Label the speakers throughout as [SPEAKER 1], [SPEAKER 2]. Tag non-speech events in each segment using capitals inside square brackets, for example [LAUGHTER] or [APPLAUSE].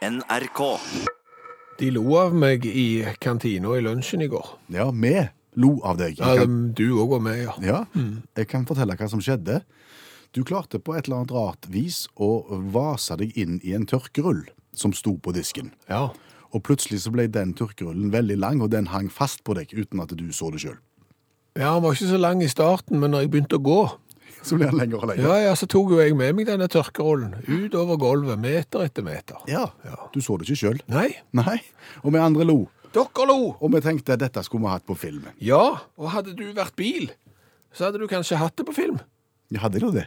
[SPEAKER 1] NRK.
[SPEAKER 2] De lo av meg i kantina i lunsjen i går.
[SPEAKER 3] Ja, vi lo av deg.
[SPEAKER 2] Ja,
[SPEAKER 3] kan,
[SPEAKER 2] du òg var med, ja.
[SPEAKER 3] ja, jeg kan fortelle hva som skjedde. Du klarte på et eller annet rart vis å vase deg inn i en tørkerull som sto på disken.
[SPEAKER 2] Ja,
[SPEAKER 3] Og plutselig så ble den tørkerullen veldig lang, og den hang fast på deg uten at du så det sjøl.
[SPEAKER 2] ja han var ikke så lang i starten, men når jeg begynte å gå,
[SPEAKER 3] Så ble den lenger og lenger.
[SPEAKER 2] ja, ja, så tok jo jeg med meg denne tørkerollen utover gulvet, meter etter meter.
[SPEAKER 3] Ja, du så det ikke sjøl.
[SPEAKER 2] Nei,
[SPEAKER 3] Nei. Og vi andre lo.
[SPEAKER 2] dere lo!
[SPEAKER 3] Og vi tenkte at dette skulle vi hatt på film.
[SPEAKER 2] Ja, og hadde du vært bil, så hadde du kanskje hatt det på film.
[SPEAKER 3] Ja, hadde da det?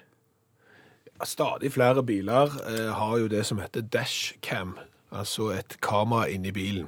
[SPEAKER 2] Stadig flere biler eh, har jo det som heter dashcam, altså et kamera inni bilen.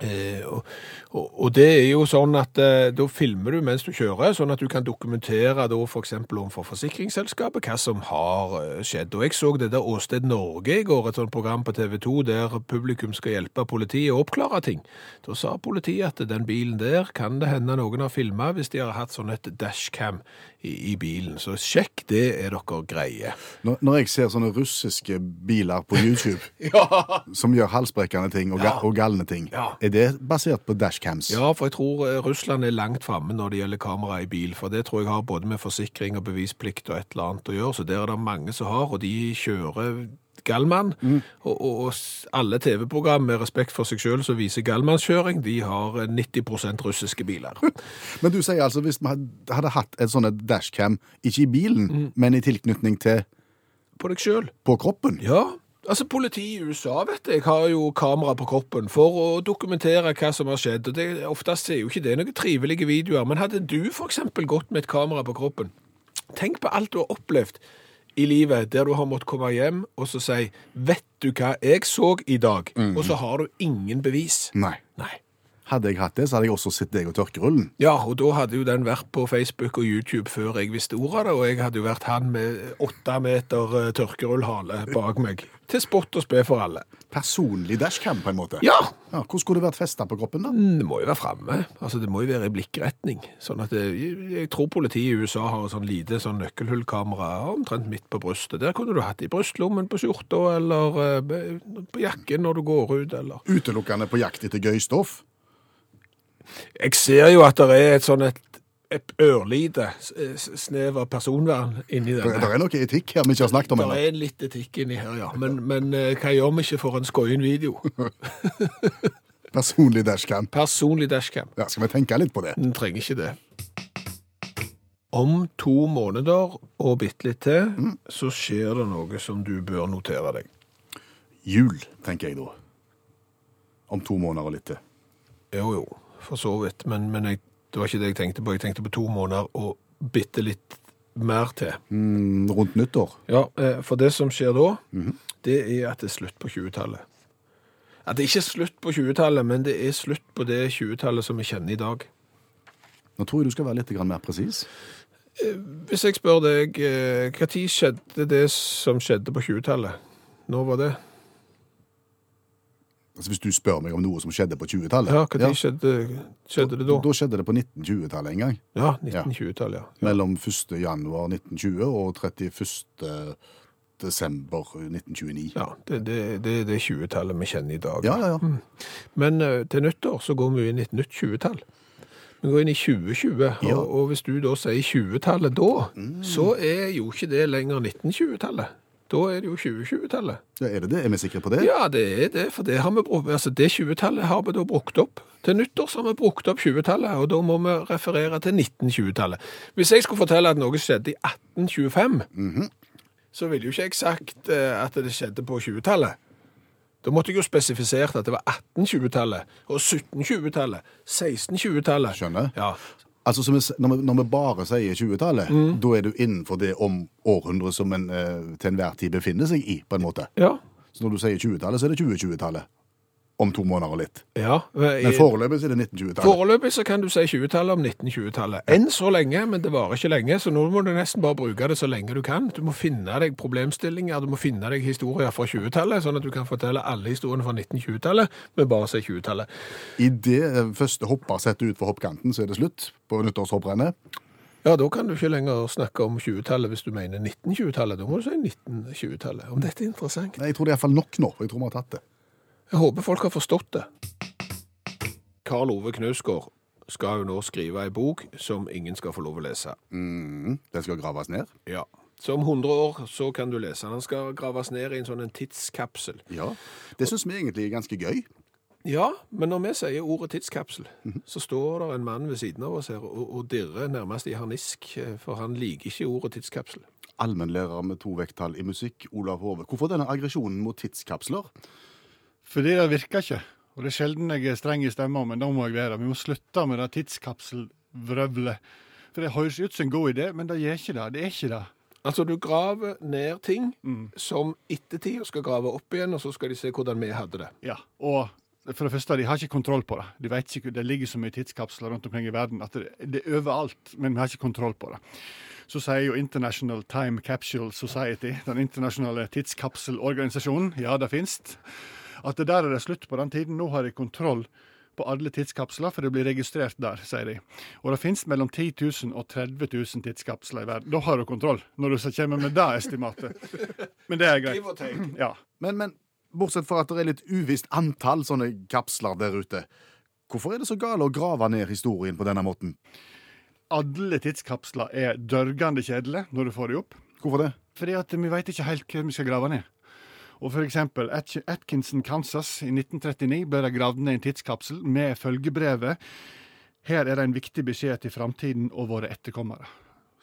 [SPEAKER 2] eh, og, og, og det er jo sånn at eh, da filmer du mens du kjører, sånn at du kan dokumentere da for eksempel overfor forsikringsselskapet hva som har eh, skjedd. Og jeg så det der Åsted Norge i går, et sånt program på TV 2 der publikum skal hjelpe politiet å oppklare ting. Da sa politiet at den bilen der kan det hende noen har filmet hvis de har hatt sånn et dashcam i, i bilen. Så sjekk det er dere greie.
[SPEAKER 3] Når, når jeg ser sånne russiske biler på YouTube [LAUGHS]
[SPEAKER 2] Ja!
[SPEAKER 3] som gjør halsbrekkende ting og,
[SPEAKER 2] Ja.
[SPEAKER 3] og galne ting,
[SPEAKER 2] Ja.
[SPEAKER 3] er det basert på dashcams?
[SPEAKER 2] Ja, for jeg tror eh, Russland er langt framme når det gjelder kamera i bil. For det tror jeg har både med forsikring og bevisplikt og et eller annet å gjøre. Så der er det mange som har, og de kjører Gallmann. Og, og, og alle TV-program med respekt for seg sjøl som viser Gallmannskjøring, de har eh, 90% russiske biler. [LAUGHS]
[SPEAKER 3] Men du sier altså hvis vi hadde, hatt et sånt dashcam, ikke i bilen, men i tilknytning til
[SPEAKER 2] På deg sjøl.
[SPEAKER 3] på kroppen?
[SPEAKER 2] Ja. Altså, Politiet i USA vet jeg, har jo kamera på kroppen for å dokumentere hva som har skjedd. og det, Oftest er jo ikke det noen trivelige videoer. Men hadde du f.eks. gått med et kamera på kroppen Tenk på alt du har opplevd i livet der du har måttet komme hjem og så si 'Vet du hva jeg så i dag?' Og så har du ingen bevis.
[SPEAKER 3] Nei.
[SPEAKER 2] Nei.
[SPEAKER 3] Hadde jeg hatt det, så hadde jeg også sett deg og tørkerullen.
[SPEAKER 2] Ja, og da hadde jo den vært på Facebook og YouTube før jeg visste ordet av det, og jeg hadde jo vært han med åtte meter eh, tørkerullhale bak meg. Til spott og spe for alle.
[SPEAKER 3] Personlig dashcam, på en måte.
[SPEAKER 2] Ja,
[SPEAKER 3] Ja, Hvor skulle det vært festa på kroppen, da?
[SPEAKER 2] Det må jo være framme. Altså, det må jo være i blikkretning. Sånn at det, jeg, jeg tror politiet i USA har et sånn lite sånn nøkkelhullkamera omtrent midt på brystet. Der kunne du hatt det i brystlommen på skjorta, eller eh, på jakken når du går ut, eller
[SPEAKER 3] Utelukkende på jakt etter gøy stoff?
[SPEAKER 2] Jeg ser jo at det er et sånn et, et ørlite snev av personvern inni
[SPEAKER 3] Det,
[SPEAKER 2] denne.
[SPEAKER 3] det er noe etikk her vi ikke har snakket om
[SPEAKER 2] Det er litt etikk inni her, ja. Men, men eh, hva gjør vi ikke for en skoien video? [LAUGHS]
[SPEAKER 3] Personlig dashcam.
[SPEAKER 2] Personlig dashcam.
[SPEAKER 3] Ja, Skal vi tenke litt på det?
[SPEAKER 2] Den trenger ikke det. Om to måneder og bitte litt til, så skjer det noe som du bør notere deg.
[SPEAKER 3] Jul, tenker jeg da. Om to måneder og litt til.
[SPEAKER 2] Jo, jo, for så vidt. Men, men jeg, det var ikke det jeg tenkte på. Jeg tenkte på to måneder og bitte litt mer til.
[SPEAKER 3] Mm, rundt nyttår.
[SPEAKER 2] Ja, eh, for det som skjer da, det er at det er slutt på 20-tallet. At det ikke er slutt på 20-tallet, men det er slutt på det 20-tallet som vi kjenner i dag.
[SPEAKER 3] Nå tror jeg du skal være litt mer presis.
[SPEAKER 2] Hvis jeg spør deg, når tid skjedde det som skjedde på 20-tallet? Når var det?
[SPEAKER 3] Altså, Hvis du spør meg om noe som skjedde på 20-tallet
[SPEAKER 2] Ja, Når ja. skjedde, skjedde det da?
[SPEAKER 3] Da skjedde det på 1920-tallet en gang.
[SPEAKER 2] Ja, 1920-tallet, ja.
[SPEAKER 3] Mellom 1. januar 1920 og 31. desember 1929.
[SPEAKER 2] Ja, det, det, det er det 20-tallet vi kjenner i dag.
[SPEAKER 3] Ja, ja, ja.
[SPEAKER 2] Men eh, til nyttår så går vi inn i et nytt 20-tall. Vi går inn i 2020,
[SPEAKER 3] Ja. Mm.
[SPEAKER 2] og, og hvis du da sier 20-tallet da, så er jo ikke det lenger 1920-tallet. Da er det jo 2020-tallet.
[SPEAKER 3] Ja, er det det? Er vi sikre på det?
[SPEAKER 2] Ja, det er det, for det har vi altså det 20-tallet har vi da brukt opp. Til nyttår så har vi brukt opp 20-tallet, og da må vi referere til 1920-tallet. Hvis jeg skulle fortelle at noe skjedde i 1825, så ville jo ikke jeg sagt eh, at det skjedde på 20-tallet. Da måtte jeg jo spesifisert at det var 1820-tallet, og 1720-tallet, 1620-tallet.
[SPEAKER 3] Skjønner.
[SPEAKER 2] Ja,
[SPEAKER 3] Altså, så når, vi, når vi bare sier 20-tallet,
[SPEAKER 2] Mm.
[SPEAKER 3] da er du innenfor det om århundret som en eh, til enhver tid befinner seg i, på en måte.
[SPEAKER 2] ja,
[SPEAKER 3] Så når du sier 20-tallet, så er det 2020-tallet. Om to måneder og litt.
[SPEAKER 2] ja.
[SPEAKER 3] Men foreløpig er det 1920-tallet.
[SPEAKER 2] Foreløpig så kan du si 20-tallet om 1920-tallet. Enn så lenge, men det varer ikke lenge, så nå må du nesten bare bruke det så lenge du kan. Du må finne deg problemstillinger, du må finne deg historier fra 20-tallet, sånn at du kan fortelle alle historiene fra 1920-tallet, men bare si 20-tallet.
[SPEAKER 3] I det eh, første hopper setter ut for hoppkanten, så er det slutt på nyttårshopprennet.
[SPEAKER 2] Ja, da kan du ikke lenger snakke om 20-tallet hvis du mener 1920-tallet. Da må du si 1920-tallet. Om dette er interessant.
[SPEAKER 3] Nei, Jeg tror det er iallfall nok nå, jeg tror vi har tatt det.
[SPEAKER 2] Jeg håper folk har forstått det. Karl Ove Knausgård skal jo nå skrive ei bok som ingen skal få lov å lese.
[SPEAKER 3] Mm, den skal graves ned?
[SPEAKER 2] Ja. Så om 100 år så kan du lese den. Den skal graves ned i en sånn en tidskapsel.
[SPEAKER 3] Ja. Det syns vi egentlig er ganske gøy.
[SPEAKER 2] Ja, men når vi sier ordet tidskapsel, så står det en mann ved siden av oss her og, og dirrer nærmest i harnisk, eh, for han liker ikke ordet tidskapsel.
[SPEAKER 3] Allmennlærer med to vekttall i musikk, Olav Hove. Hvorfor denne aggresjonen mot tidskapsler?
[SPEAKER 1] Fordi det virker ikke. Og det er sjelden jeg er streng i stemma, men da må jeg være. Vi må slutte med det tidskapselvrøvlet. For det høres ut som en god idé, men det gjør ikke det. Det er ikke det.
[SPEAKER 2] Altså, du graver ned ting som ettertid skal grave opp igjen, og så skal de se hvordan vi hadde det.
[SPEAKER 1] Ja, og for det første, de har ikke kontroll på det. De vet ikke, Det ligger så mye tidskapsler rundt omkring i verden at det, det er overalt, men vi har ikke kontroll på det. Så sier jo International Time Capsule Society, den internasjonale tidskapselorganisasjonen, ja, det finnes, at det der er det slutt på den tiden. Nå har de kontroll på alle tidskapsler, for det blir registrert der, sier de. Og det finnes mellom 10 000 og 30 000 tidskapsler i verden. Da har du kontroll, når du kommer med det estimatet. Men det er [LAUGHS] greit. Ja.
[SPEAKER 3] Men, men bortsett fra at det er litt uvisst antall sånne kapsler der ute, hvorfor er det så gale å grave ned historien på denne måten?
[SPEAKER 1] Alle tidskapsler er dørgende kjedelige når du får de opp.
[SPEAKER 3] Hvorfor det?
[SPEAKER 1] Fordi at vi vet ikke helt hva vi skal grave ned. Og for eksempel Atkinson, Kansas i 1939 ble det gravd ned en tidskapsel med følgebrevet Her er det en viktig beskjed til framtiden og våre etterkommere.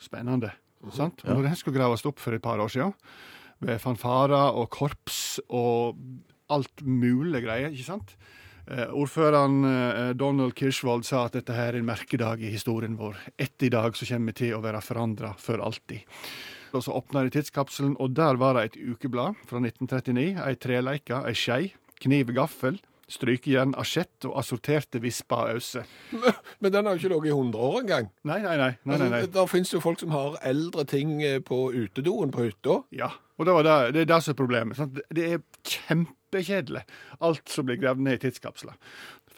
[SPEAKER 1] Spennende. sant? Og når den skulle graves opp for et par år siden, ved fanfarer og korps og alt mulig greier, ikke sant? Eh, ordføreren eh, Donald Kirschwald sa at dette her er en merkedag i historien vår. Etter i dag så kommer vi til å være forandra for alltid. Og så åpna de tidskapselen, og der var det et ukeblad fra 1939. Ei treleike, ei skei, kniv, gaffel, strykejern, asjett og assorterte visper og øse.
[SPEAKER 2] Men den har jo ikke ligget i 100 år engang.
[SPEAKER 1] Nei, nei, nei. nei, nei, nei.
[SPEAKER 2] Altså, Der finnes jo folk som har eldre ting eh, på utedoen på hytta.
[SPEAKER 1] Ja, og det, var det, det er det som er problemet. Sant? Det er kjempekjedelig, alt som blir gravd ned i tidskapsler.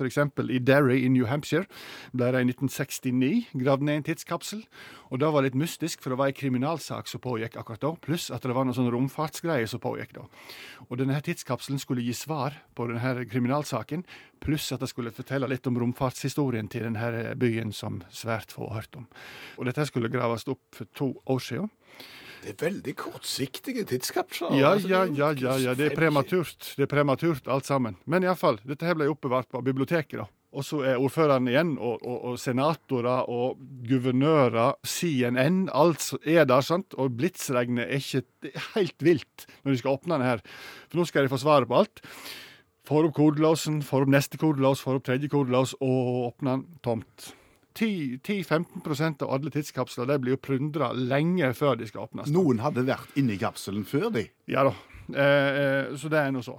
[SPEAKER 1] Eksempel i Derry i New Hampshire ble det i 1969 gravd ned en tidskapsel. Og det var litt mystisk, for det var en kriminalsak som pågikk akkurat da, pluss at det var noen sånne romfartsgreier som pågikk da. Og denne tidskapselen skulle gi svar på denne kriminalsaken, pluss at det skulle fortelle litt om romfartshistorien til denne byen som svært få har hørt om. Og dette skulle graves opp for to år siden.
[SPEAKER 2] Det er veldig kortsiktige tidskapsler.
[SPEAKER 1] Ja,
[SPEAKER 2] Altså,
[SPEAKER 1] ja, ja, ja, ja, det er prematurt. Det er prematurt alt sammen. Men iallfall, dette her ble oppbevart på biblioteket, da. Og så er ordføreren igjen, og, og, og senatorer og guvernører, CNN, alt er der, sant. Og blitsregnet er ikke Det er helt vilt når de skal åpne den her. For nå skal de få svaret på alt. Får opp kodelåsen, får opp neste kodelås, får opp tredje kodelås, og åpner den tomt. 10-15% av alle tidskapsler de blir jo plyndra lenge før de skal åpnes.
[SPEAKER 3] Noen hadde vært inni kapselen før de.
[SPEAKER 1] Ja da. Eh, eh, så det er nå så.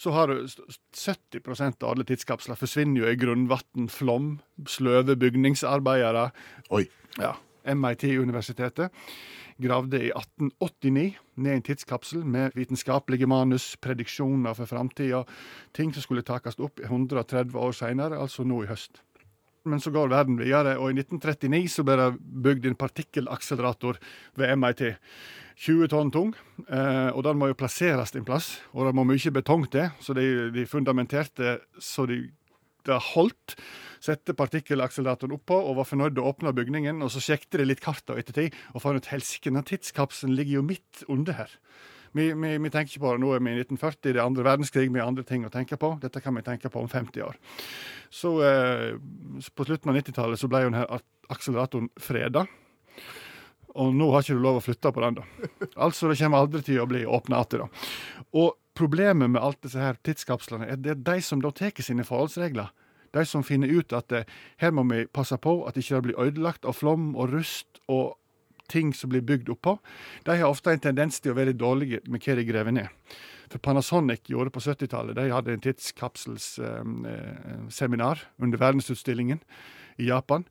[SPEAKER 1] Så har du 70% av alle tidskapsler forsvinner jo i grunnvann, flom, sløve bygningsarbeidere.
[SPEAKER 3] Oi.
[SPEAKER 1] Ja. MIT-universitetet gravde i 1889 ned en tidskapsel med vitenskapelige manus, prediksjoner for framtida, ting som skulle takast opp 130 år seinere, altså nå i høst. Men så går verden videre, og i 1939 så ble det bygd en partikkelakselerator ved MIT. 20 tonn tung, eh, og den må jo plasseres en plass. Og det må mye betong til, så de, de fundamenterte så de, det holdt. Sette partikkelakseleratoren oppå og var fornøyd å åpne bygningen. Og så sjekket de litt kartet etter ettertid og fant ut helsike, tidskapselen ligger jo midt under her. Vi, vi, vi tenker ikke på det nå er vi i 1940, det er andre verdenskrig, vi har andre ting å tenke på. Dette kan vi tenke på om 50 år. Så eh, på slutten av 90-tallet så ble jo denne akseleratoren freda. Og nå har ikke du lov å flytte på den, da. Altså, det kommer aldri til å bli åpna igjen, da. Og problemet med alt disse her tidskapslene er det er de som da tar sine forholdsregler. De som finner ut at eh, her må vi passe på at ikke det blir ødelagt av flom og rust og ting som blir bygd oppå. De har ofte en tendens til å være dårlige med hva de graver ned. For Panasonic gjorde på 70-tallet, de hadde en tidskapselsseminar under verdensutstillingen i Japan.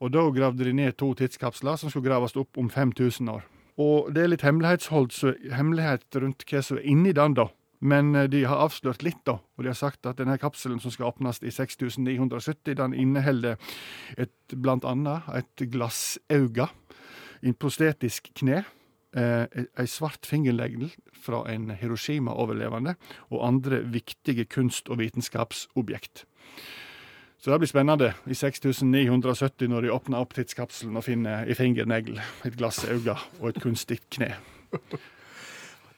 [SPEAKER 1] Og da gravde de ned to tidskapsler som skulle graves opp om 5000 år. Og det er litt hemmelighet rundt hva som er inni den, da. Men eh, de har avslørt litt, da. Og de har sagt at denne kapselen som skal åpnes i 6970, den inneholder et, blant annet et glassauga, en prostetisk kne, eh, ei svart fingernegl fra en Hiroshima-overlevende og andre viktige kunst- og vitenskapsobjekt. Så det blir spennende i 6970 når de åpner opp tidskapselen og finner ei fingernegl, et glass øye og et kunstig kne. [LAUGHS]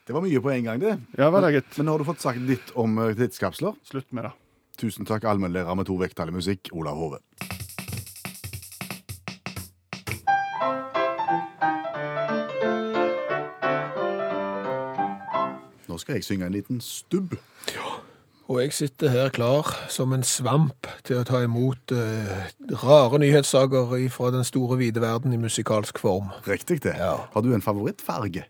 [SPEAKER 3] Det var mye på en gang, det.
[SPEAKER 1] Ja, var det gitt.
[SPEAKER 3] Men nå har du fått sagt litt om eh, tidskapsler.
[SPEAKER 1] Slutt med det.
[SPEAKER 3] Tusen takk, allmennlærer med to vekttall i musikk, Olav Hove. Skal jeg synge en liten stubb.
[SPEAKER 2] Og jeg sitter her klar som en svamp til å ta imot eh, rare nyhetssaker fra den store vide verden i musikalsk form.
[SPEAKER 3] Riktig det.
[SPEAKER 2] Ja.
[SPEAKER 3] Har du en favorittfarge?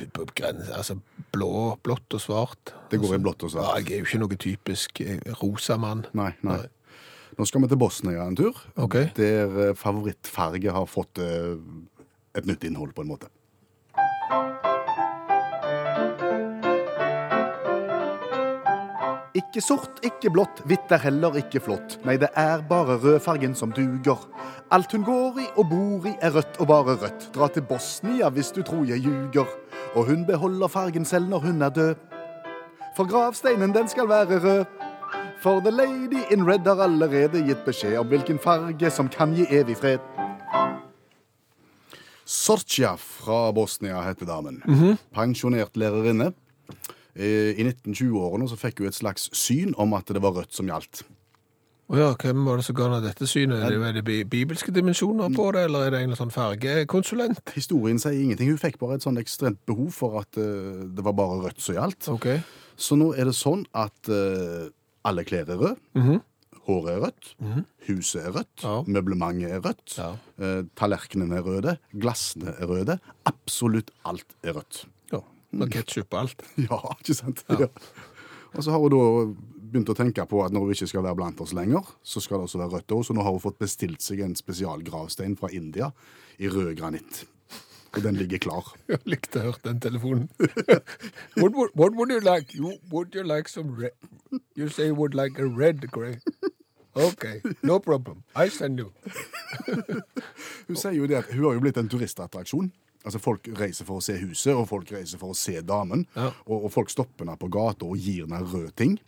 [SPEAKER 2] Altså blå, blått og svart.
[SPEAKER 3] Det går i blått og
[SPEAKER 2] Ja,
[SPEAKER 3] svart.
[SPEAKER 2] jeg er jo ikke noe typisk rosa mann.
[SPEAKER 3] Nei, nei. Nå skal vi til Bosnia en tur,
[SPEAKER 2] okay.
[SPEAKER 3] der eh, favorittfarge har fått eh, et nytt innhold, på en måte. Ikke sort, ikke blått, hvitt er heller ikke flott. Nei, det er bare rødfargen som duger. Alt hun går i og bor i er rødt og bare rødt. Dra til Bosnia hvis du tror jeg ljuger. Og hun beholder fargen selv når hun er død. For gravsteinen den skal være rød. For The Lady in Red har allerede gitt beskjed om hvilken farge som kan gi evig fred. Sorcia fra Bosnia heter damen. Pensjonert lærerinne. Eh, I 1920-årene så fikk hun et slags syn om at det var rødt som gjaldt.
[SPEAKER 2] Å ja, hvem var det som ga henne dette synet? Er det, er det bibelske dimensjoner på det, eller er det en sånn fargekonsulent?
[SPEAKER 3] Historien sier ingenting. Hun fikk bare et sånn ekstremt behov for at uh, det var bare rødt som gjaldt.
[SPEAKER 2] Okay.
[SPEAKER 3] Så nå er det sånn at uh, alle klær er røde.
[SPEAKER 2] Mhm.
[SPEAKER 3] Håret er rødt. Huset er rødt.
[SPEAKER 2] Ja.
[SPEAKER 3] Møblementet er rødt.
[SPEAKER 2] Ja.
[SPEAKER 3] uh, tallerkenene er røde. Glassene er røde. Absolutt alt er rødt.
[SPEAKER 2] Ja. Med ketsjup og alt. [LAUGHS]
[SPEAKER 3] Ja, ikke sant? Ja. Og så har hun da begynt å tenke på at når hun ikke skal være blant oss lenger, så skal det også være rødt òg. Så nå har hun fått bestilt seg en spesialgravstein fra India i rød granitt. Og den ligger klar. [LAUGHS]
[SPEAKER 2] Jeg likte å høre den telefonen. [LAUGHS] what, would, what would you like? You, would you like some red? You say you would like a red grey. OK, no problem. I send you.
[SPEAKER 3] Hun sier jo det at hun har jo blitt en turistattraksjon. Altså Folk reiser for å se huset, og folk reiser for å se damen.
[SPEAKER 2] Ja.
[SPEAKER 3] Og, og folk stopper henne på gata og gir henne røde ting.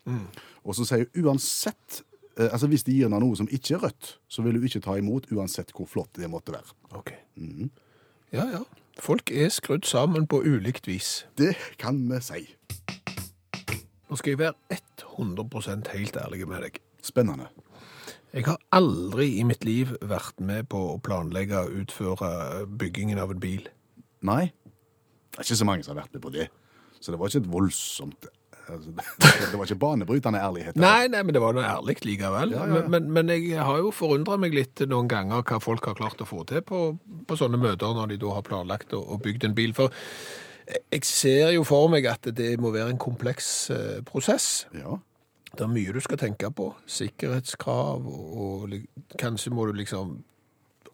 [SPEAKER 3] Og så sier hun uansett eh, Altså Hvis de gir henne noe som ikke er rødt, så vil hun ikke ta imot uansett hvor flott det måtte være.
[SPEAKER 2] Ok. Ja, ja. Folk er skrudd sammen på ulikt vis.
[SPEAKER 3] Det kan vi si.
[SPEAKER 2] Nå skal jeg være 100% helt ærlig med deg.
[SPEAKER 3] Spennende.
[SPEAKER 2] Jeg har aldri i mitt liv vært med på å planlegge og utføre byggingen av en bil.
[SPEAKER 3] Nei. Det er ikke så mange som har vært med på det. Så det var ikke et voldsomt altså, [LAUGHS] Det var ikke banebrytende ærlighet.
[SPEAKER 2] Nei, nei, men det var noe ærlig likevel.
[SPEAKER 3] Ja, ja, ja.
[SPEAKER 2] Men, men jeg har jo forundret meg litt noen ganger hva folk har klart å få til på, på sånne møter når de da har planlagt og, og bygd en bil. For jeg ser jo for meg at det må være en kompleks eh, prosess.
[SPEAKER 3] Ja.
[SPEAKER 2] Det er mye du skal tenke på. Sikkerhetskrav, og, og kanskje må du liksom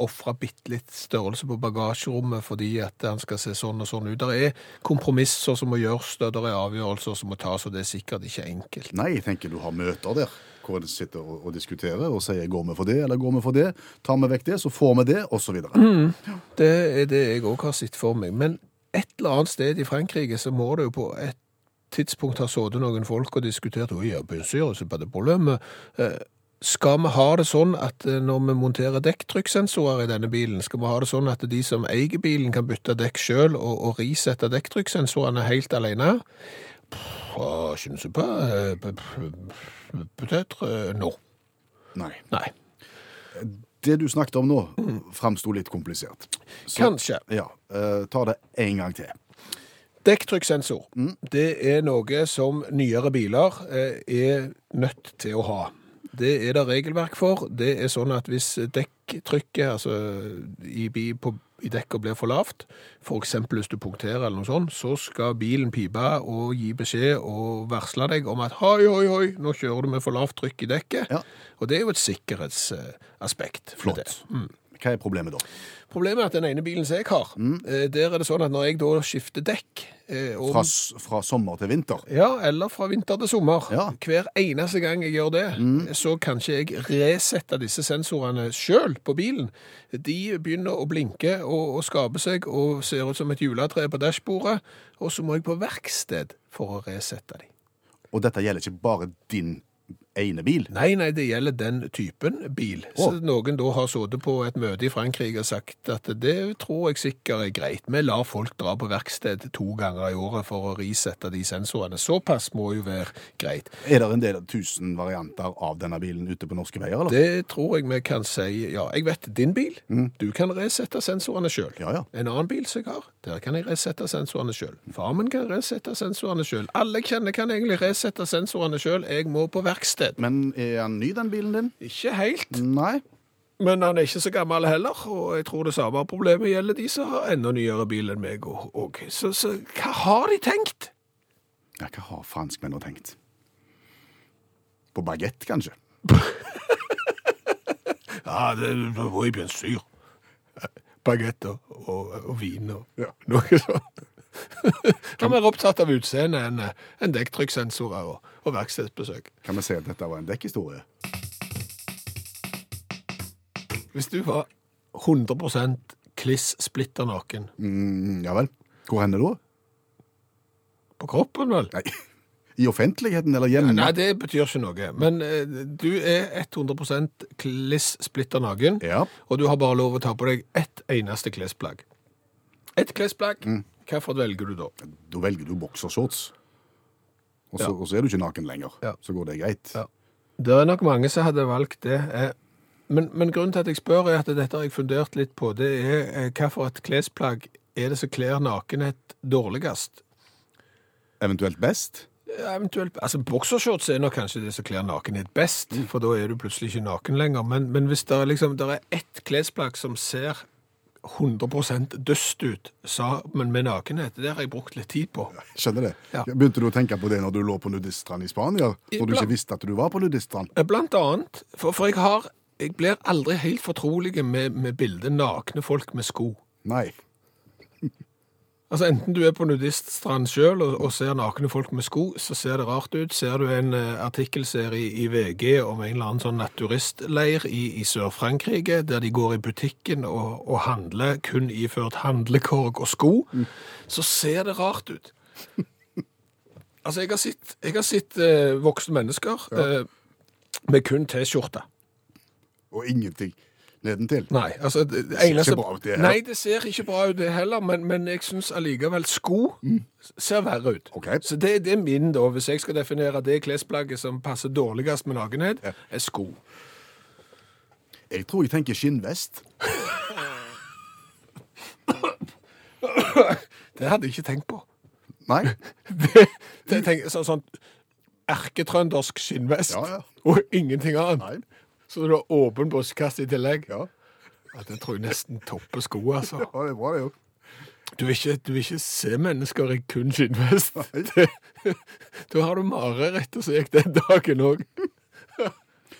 [SPEAKER 2] ofre bitte litt størrelse på bagasjerommet fordi at han skal se sånn og sånn ut. Det er kompromisser som må gjøres, det er avgjørelser som må tas, og det er sikkert ikke enkelt.
[SPEAKER 3] Nei, jeg tenker du har møter der hvor en sitter og, og diskuterer og sier går vi for det eller går vi for det. Tar vi vekk det, så får vi det, osv.
[SPEAKER 2] Mm. Det er det jeg òg har sett for meg. Men et eller annet sted i Frankrike så må det jo på et tidspunkt ha sittet noen folk og diskutert «Oi, ja, på det Eh, Skal vi ha det sånn at eh, når vi monterer dekktrykkssensorer i denne bilen, skal vi ha det sånn at de som eier bilen kan bytte dekk sjøl og, og risette dekktrykkssensorene helt alene? Pff, Je på non.
[SPEAKER 3] Nei.
[SPEAKER 2] Nei.
[SPEAKER 3] Det du snakket om nå, framsto litt komplisert. Så-
[SPEAKER 2] Kanskje.
[SPEAKER 3] Ja. eh, ta det en gang til.
[SPEAKER 2] Dekktrykkssensor, det er noe som nyere biler eh, er nødt til å ha. Det er det regelverk for. Det er sånn at hvis dekktrykket altså i, på, i dekket blir for lavt, for eksempel hvis du punkterer eller noe sånt, så skal bilen pipe og gi beskjed og varsle deg om at hoi, hoi, hoi, nå kjører du med for lavt trykk i dekket.
[SPEAKER 3] Ja.
[SPEAKER 2] Og det er jo et sikkerhetsaspekt.
[SPEAKER 3] Flott. Hva er problemet da?
[SPEAKER 2] Problemet er at den ene bilen som jeg har, mm. der er det sånn at når jeg da skifter dekk eh, og,
[SPEAKER 3] Fra, fra sommer til vinter?
[SPEAKER 2] Ja, eller fra vinter til sommer.
[SPEAKER 3] Ja.
[SPEAKER 2] Hver eneste gang jeg gjør det, så kan ikke jeg resette disse sensorene sjøl på bilen. De begynner å blinke og, og skape seg og ser ut som et juletre på dashbordet, og så må jeg på verksted for å resette dem.
[SPEAKER 3] Og dette gjelder ikke bare din ene bil?
[SPEAKER 2] Nei, nei, det gjelder den typen bil. Så
[SPEAKER 3] Å.
[SPEAKER 2] noen da har sittet på et møte i Frankrike og sagt at det tror jeg sikkert er greit. Vi lar folk dra på verksted to ganger i året for å risette de sensorene. Såpass må jo være greit.
[SPEAKER 3] Er det en del tusen varianter av denne bilen ute på norske veier, eller?
[SPEAKER 2] Det tror jeg vi kan si. Ja, jeg vet din bil. Du kan resette sensorene sjøl.
[SPEAKER 3] Ja, ja.
[SPEAKER 2] En annen bil som jeg har, der kan jeg resette sensorene sjøl. Far min kan resette sensorene sjøl. Alle kjenner kan egentlig resette sensorene sjøl. Jeg må på verksted.
[SPEAKER 3] Men er han ny, den bilen din?
[SPEAKER 2] Ikke helt.
[SPEAKER 3] Nei.
[SPEAKER 2] Men han er ikke så gammel heller, og jeg tror det samme problemet gjelder de som har enda nyere bil enn meg òg. Så, så hva har de tenkt?
[SPEAKER 3] Ja, hva har franskmennene tenkt? På bagett, kanskje? [LAUGHS]
[SPEAKER 2] Ja, det var i bensyr. syr. og, og, og vin og noe sånt. Han er mer opptatt av utseendet enn en dekktrykkssensorer og, og verkstedsbesøk.
[SPEAKER 3] Kan vi si at dette var en dekkhistorie?
[SPEAKER 2] Hvis du var 100 kliss splitter naken
[SPEAKER 3] Mm, ja vel. Hvor hender da?
[SPEAKER 2] på kroppen, vel?
[SPEAKER 3] Nei. I offentligheten eller hjemme?
[SPEAKER 2] Nei, det betyr ikke noe. Men eh, du er 100 kliss splitter naken.
[SPEAKER 3] Ja.
[SPEAKER 2] Og du har bare lov å ta på deg ett eneste klesplagg. Ett klesplagg.
[SPEAKER 3] Mm.
[SPEAKER 2] Hvilket velger du da?
[SPEAKER 3] Da velger du boksershorts. Og så,
[SPEAKER 2] Ja.
[SPEAKER 3] og så er du ikke naken lenger.
[SPEAKER 2] Ja.
[SPEAKER 3] Så går det greit.
[SPEAKER 2] Ja. Det er nok mange som hadde valgt det. eh, Men, men grunnen til at jeg spør, er at dette har jeg fundert litt på. Det er eh, hvilket klesplagg er det som kler nakenhet dårligst?
[SPEAKER 3] Eventuelt best.
[SPEAKER 2] Eventuelt, altså Boksershorts er nok kanskje det som kler nakenhet best, for da er du plutselig ikke naken lenger. Men, men hvis det er, liksom, det er ett klesplagg som ser 100% døst ut sammen med nakenhet, det har jeg brukt litt tid på.
[SPEAKER 3] Skjønner det.
[SPEAKER 2] Ja.
[SPEAKER 3] Begynte du å tenke på det når du lå på nudiststrand i Spania? Når du
[SPEAKER 2] Iblant.
[SPEAKER 3] ikke visste at du var på nudiststrand?
[SPEAKER 2] Eh, Blant annet, for, for jeg har jeg blir aldri helt fortrolig med, med bildet nakne folk med sko.
[SPEAKER 3] Nei.
[SPEAKER 2] Altså Enten du er på nudiststrand sjøl og, og ser nakne folk med sko, så ser det rart ut. Ser du en uh, artikkelserie i VG om en eller annen sånn naturistleir i, i Sør-Frankrike, der de går i butikken og, og handler kun iført handlekorg og sko, så ser det rart ut. [LAUGHS] Altså, jeg har sett, jeg har sett uh, voksne mennesker eh, med kun T-skjorte.
[SPEAKER 3] Og ingenting nedentil.
[SPEAKER 2] Nei, altså det, det
[SPEAKER 3] ser ikke bra ut, det her.
[SPEAKER 2] Nei, det ser ikke bra ut det heller, men, men jeg syns allikevel sko ser verre ut.
[SPEAKER 3] Okay.
[SPEAKER 2] Så det, det er min, da, hvis jeg skal definere det klesplagget som passer dårligst med nakenhet, er sko.
[SPEAKER 3] Jeg tror jeg tenker skinnvest.
[SPEAKER 2] Det hadde jeg ikke tenkt på.
[SPEAKER 3] Nei. [LAUGHS]
[SPEAKER 2] Det, det tenker, sånn, sånn erketrøndersk skinnvest,
[SPEAKER 3] Ja, ja.
[SPEAKER 2] og ingenting annet.
[SPEAKER 3] Nei.
[SPEAKER 2] Så du har åpen brystkasse i tillegg.
[SPEAKER 3] Ja.
[SPEAKER 2] Ja, det tror jeg nesten topper sko, altså.
[SPEAKER 3] ja, det er bra det jo.
[SPEAKER 2] Du vil ikke, du vil ikke se mennesker i kun skinnvest. [LAUGHS] Da har du mareritt, og så gikk den dagen òg.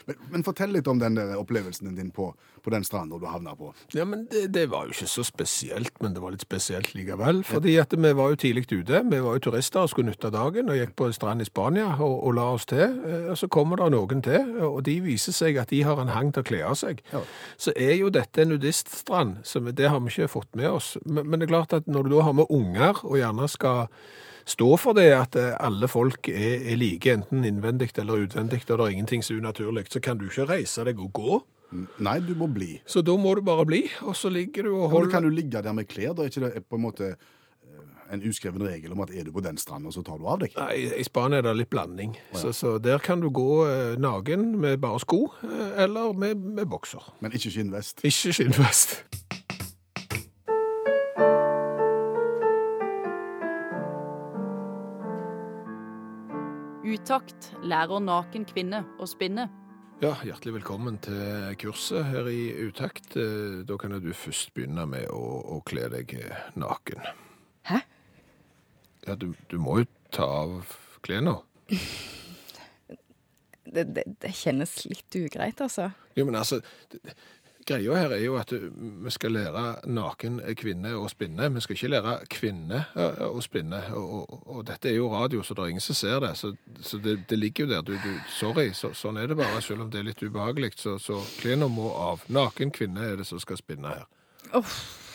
[SPEAKER 3] Men, men fortell litt om den der opplevelsen din på, på den stranda du havna på.
[SPEAKER 2] Ja, men det, det var jo ikke så spesielt, men det var litt spesielt likevel. Fordi at vi var jo tidlig ute. Vi var jo turister og skulle nytte dagen og gikk på en strand i Spania og, og la oss til. Eh, Og så kommer det noen til, og de viser seg at de har en hang til å kle av seg.
[SPEAKER 3] Ja.
[SPEAKER 2] Så er jo dette en nudiststrand, så det har vi ikke fått med oss. Men, men det er klart at når du da har med unger og gjerne skal stå for det at eh, alle folk er, er like, enten innvendig eller utvendig, og det er ingenting er unaturlig, så kan du ikke reise deg og gå.
[SPEAKER 3] Nei, du må bli.
[SPEAKER 2] Så da må du bare bli, og så ligger du og
[SPEAKER 3] holder
[SPEAKER 2] holder
[SPEAKER 3] kan du ligge der med klær? Da er ikke det på en måte eh, en uskreven regel om at er du på den stranden, så tar du av deg?
[SPEAKER 2] Nei, I Spania er det litt blanding. Så, så der kan du gå eh, nagen med bare sko, eh, eller med, med bokser.
[SPEAKER 3] Men ikke skinnvest.
[SPEAKER 2] Ikke skinnvest.
[SPEAKER 4] Utakt lærer naken kvinne å spinne.
[SPEAKER 2] Ja, hjertelig velkommen til kurset her i Utakt. Eh, Da kan du først begynne med å, å kle deg naken.
[SPEAKER 5] Hæ?
[SPEAKER 2] Ja, du, du må jo ta av klærne. [LAUGHS]
[SPEAKER 5] Det, det, det kjennes litt ugreit, altså.
[SPEAKER 2] Jo, men altså, det- greia her er jo at vi skal lære naken kvinne å spinne. Vi skal ikke lære kvinne uh, å spinne. Og, og, og dette er jo radio, så det er ingen som ser det. Så, så det, det ligger jo der. Du, du, sorry, så, sånn er det bare. Selv om det er litt ubehagelig. Så, så klærne må av. Naken kvinne er det som skal spinne her.
[SPEAKER 4] Uff.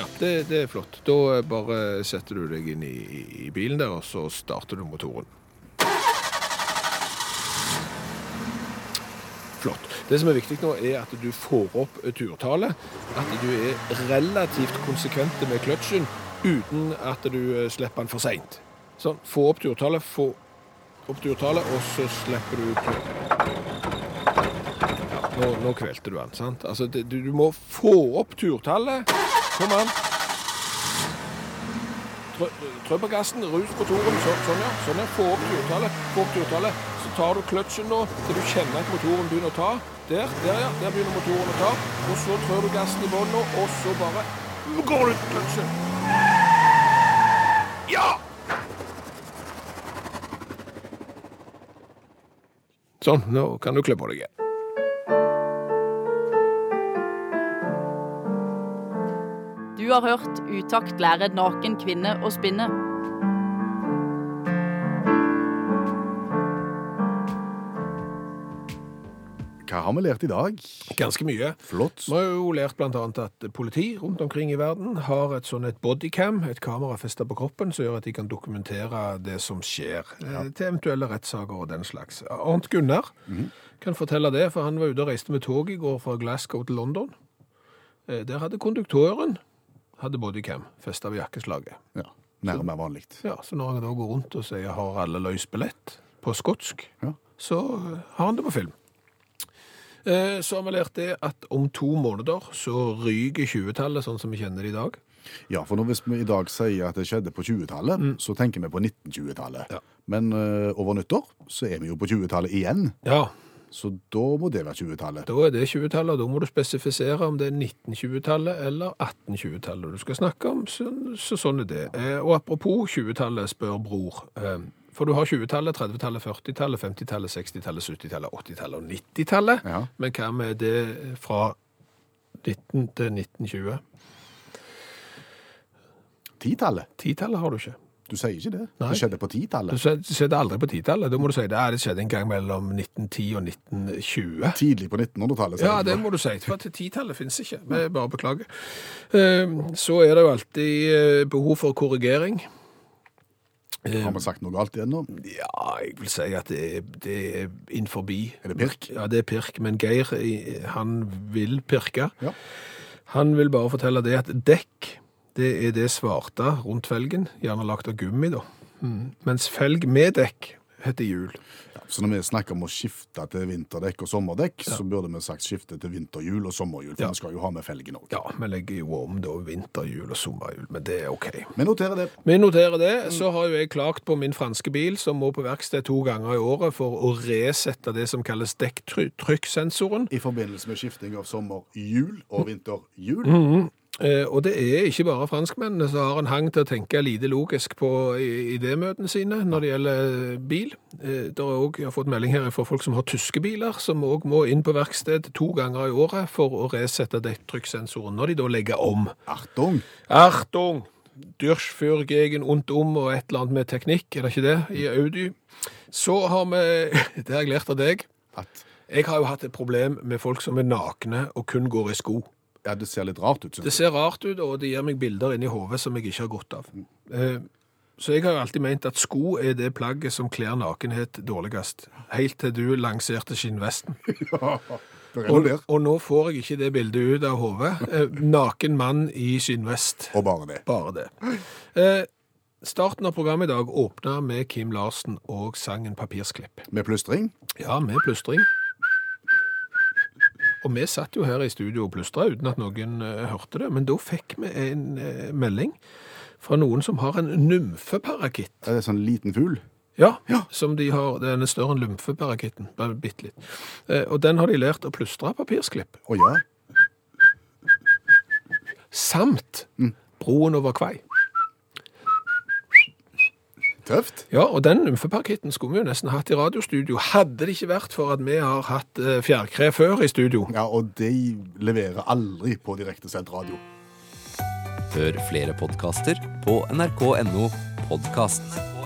[SPEAKER 2] Ja. Det, det er flott. Da bare setter du deg inn i, i bilen der, og så starter du motoren. Flott. Det som er viktig nå, er at du får opp turtallet. At du er relativt konsekvente med kløtsjen uten at du eh, slipper den for seint. Sånn. Få opp turtallet, få opp turtallet, og så slipper du ja, nå, nå kvelte du den, sant? Altså, det, du, du må få opp turtallet. Kom an. Trø, på gassen, rus på toren. Så, sånn, ja. Sånn, ja. Få opp turtallet. Få opp turtallet. Så tar du kløtsjen nå til du kjenner at motoren begynner å ta. Der, der ja. Der begynner motoren å ta. Og så trør du gassen i bånn nå, og så bare går du kløtsjen. Ja! Sånn, nå kan du klø på deg igjen.
[SPEAKER 4] Du har hørt Utakt lære naken kvinne å spinne.
[SPEAKER 3] Hva har vi lært i dag?
[SPEAKER 2] Ganske mye.
[SPEAKER 3] Flott.
[SPEAKER 2] Vi har jo lært annet at politi rundt omkring i verden har et sånn et bodycam, et kamera festa på kroppen, som gjør at de kan dokumentere det som skjer, ja. til eventuelle rettssaker og den slags. Arnt Gunnar kan fortelle det, for han var ute og reiste med tog i går fra Glasgow til London. Eh, Der hadde konduktøren hadde bodycam festa ved jakkeslaget.
[SPEAKER 3] Ja, Nærmere vanlig.
[SPEAKER 2] Ja, så når han da går rundt og sier 'har alle løs billett' på skotsk,
[SPEAKER 3] Ja.
[SPEAKER 2] så har han det på film. Eh, Så har vi lært det at om to måneder så ryker 20-tallet sånn som vi kjenner det i dag.
[SPEAKER 3] Ja, for når hvis vi i dag sier at det skjedde på 20-tallet, så tenker vi på 1920-tallet.
[SPEAKER 2] Ja.
[SPEAKER 3] Men uh, over nyttår så er vi jo på 20-tallet igjen,
[SPEAKER 2] Ja,
[SPEAKER 3] så da må det være 20-tallet.
[SPEAKER 2] da er det 20-tallet, og da må du spesifisere om det er 1920-tallet eller 1820-tallet du skal snakke om, så, så sånn er det. Eh, Og apropos 20-tallet, spør bror. eh, For du har 20-tallet, 30-tallet, 40-tallet, 50-tallet, 60-tallet, 70-tallet, 80-tallet og 90-tallet.
[SPEAKER 3] Ja.
[SPEAKER 2] Men hva med det fra 19 til 1920?
[SPEAKER 3] 10-tallet?
[SPEAKER 2] 10-tallet har du ikke.
[SPEAKER 3] Du sier ikke det.
[SPEAKER 2] Nei.
[SPEAKER 3] Det skjedde på
[SPEAKER 2] Du
[SPEAKER 3] 10-tallet.
[SPEAKER 2] skjedde aldri på 10-tallet. Da må du si det, ja, det skjedde en gang mellom 1910 og 1920.
[SPEAKER 3] Tidlig på 1900-tallet.
[SPEAKER 2] Ja, det må du si, for titallet finnes ikke. Vi bare beklager. Eh, Så er det jo alltid eh, behov for korrigering. Eh,
[SPEAKER 3] Har vi sagt noe galt igjen nå?
[SPEAKER 2] Ja, jeg vil si at det er, det er innforbi.
[SPEAKER 3] Er det pirk?
[SPEAKER 2] Ja, det er pirk, men Geir, han vil pirke.
[SPEAKER 3] Ja.
[SPEAKER 2] Han vil bare fortelle det at dekk, det er det svarte rundt felgen, gjerne lagt av gummi da. Mm. Mens felg med dekk heter hjul.
[SPEAKER 3] Så når vi snakker om å skifte til vinterdekk og sommerdekk, så burde vi sagt skifte til vinterhjul og sommerhjul, for
[SPEAKER 2] Ja.
[SPEAKER 3] vi skal jo ha med felgen òg.
[SPEAKER 2] Ja, vi legger jo om da vinterhjul og sommerhjul, men det er ok.
[SPEAKER 3] Vi noterer det.
[SPEAKER 2] Vi noterer det. Så har jo jeg klagt på min franske bil, som må på verksted to ganger i året for å resette det som kalles dekktrykksensoren.
[SPEAKER 3] I forbindelse med skifting av sommerhjul og vinterhjul.
[SPEAKER 2] Eh, og det er ikke bare franskmennene som har en hang til å tenke lite logisk på i- idémøtene sine når det gjelder bil. Eh, det er også, jeg har fått melding her fra folk som har tyske biler, som òg må inn på verksted to ganger i året for å resette dekktrykkssensoren, når de da legger om.
[SPEAKER 3] Achtung!
[SPEAKER 2] Achtung! Dyrsch gegen und um og et eller annet med teknikk, er det ikke det, i Audi. Så har vi, [LAUGHS] det har jeg lært av deg,
[SPEAKER 3] At
[SPEAKER 2] jeg har jo hatt et problem med folk som er nakne og kun går i sko.
[SPEAKER 3] Ja, det ser litt rart ut. synes
[SPEAKER 2] Det
[SPEAKER 3] jeg.
[SPEAKER 2] ser rart ut, og det gir meg bilder inni hodet som jeg ikke har godt av. Eh, Så jeg har alltid ment at sko er det plagget som kler nakenhet dårligst. Helt til du lanserte skinnvesten. [LAUGHS]
[SPEAKER 3] Det er
[SPEAKER 2] Og,
[SPEAKER 3] der.
[SPEAKER 2] og nå får jeg ikke det bildet ut av hodet. Eh, Naken mann i skinnvest.
[SPEAKER 3] Og bare det.
[SPEAKER 2] Bare det. Eh, starten av programmet i dag åpna med Kim Larsen og sangen 'Papirsklipp'.
[SPEAKER 3] Med plystring.
[SPEAKER 2] Ja, med plystring. Og vi satt jo her i studio og plystra uten at noen eh, hørte det, men da fikk vi en eh, melding fra noen som har en nymfeparakitt.
[SPEAKER 3] Er det sånn liten fugl?
[SPEAKER 2] Ja, som de har, den er større enn lymfeparakitten, bare bitte litt. Eh, og den har de lært å plystre papirsklipp.
[SPEAKER 3] Å ja.
[SPEAKER 2] Samt broen over Kvei.
[SPEAKER 3] Tøft.
[SPEAKER 2] Ja, og den nymfeparketten skulle vi jo nesten hatt i radiostudio. Hadde det ikke vært for at vi har hatt eh, fjærkre før i studio.
[SPEAKER 3] Ja, og de leverer aldri på direktesendt radio.
[SPEAKER 5] Hør flere podkaster på nrk.no podkast.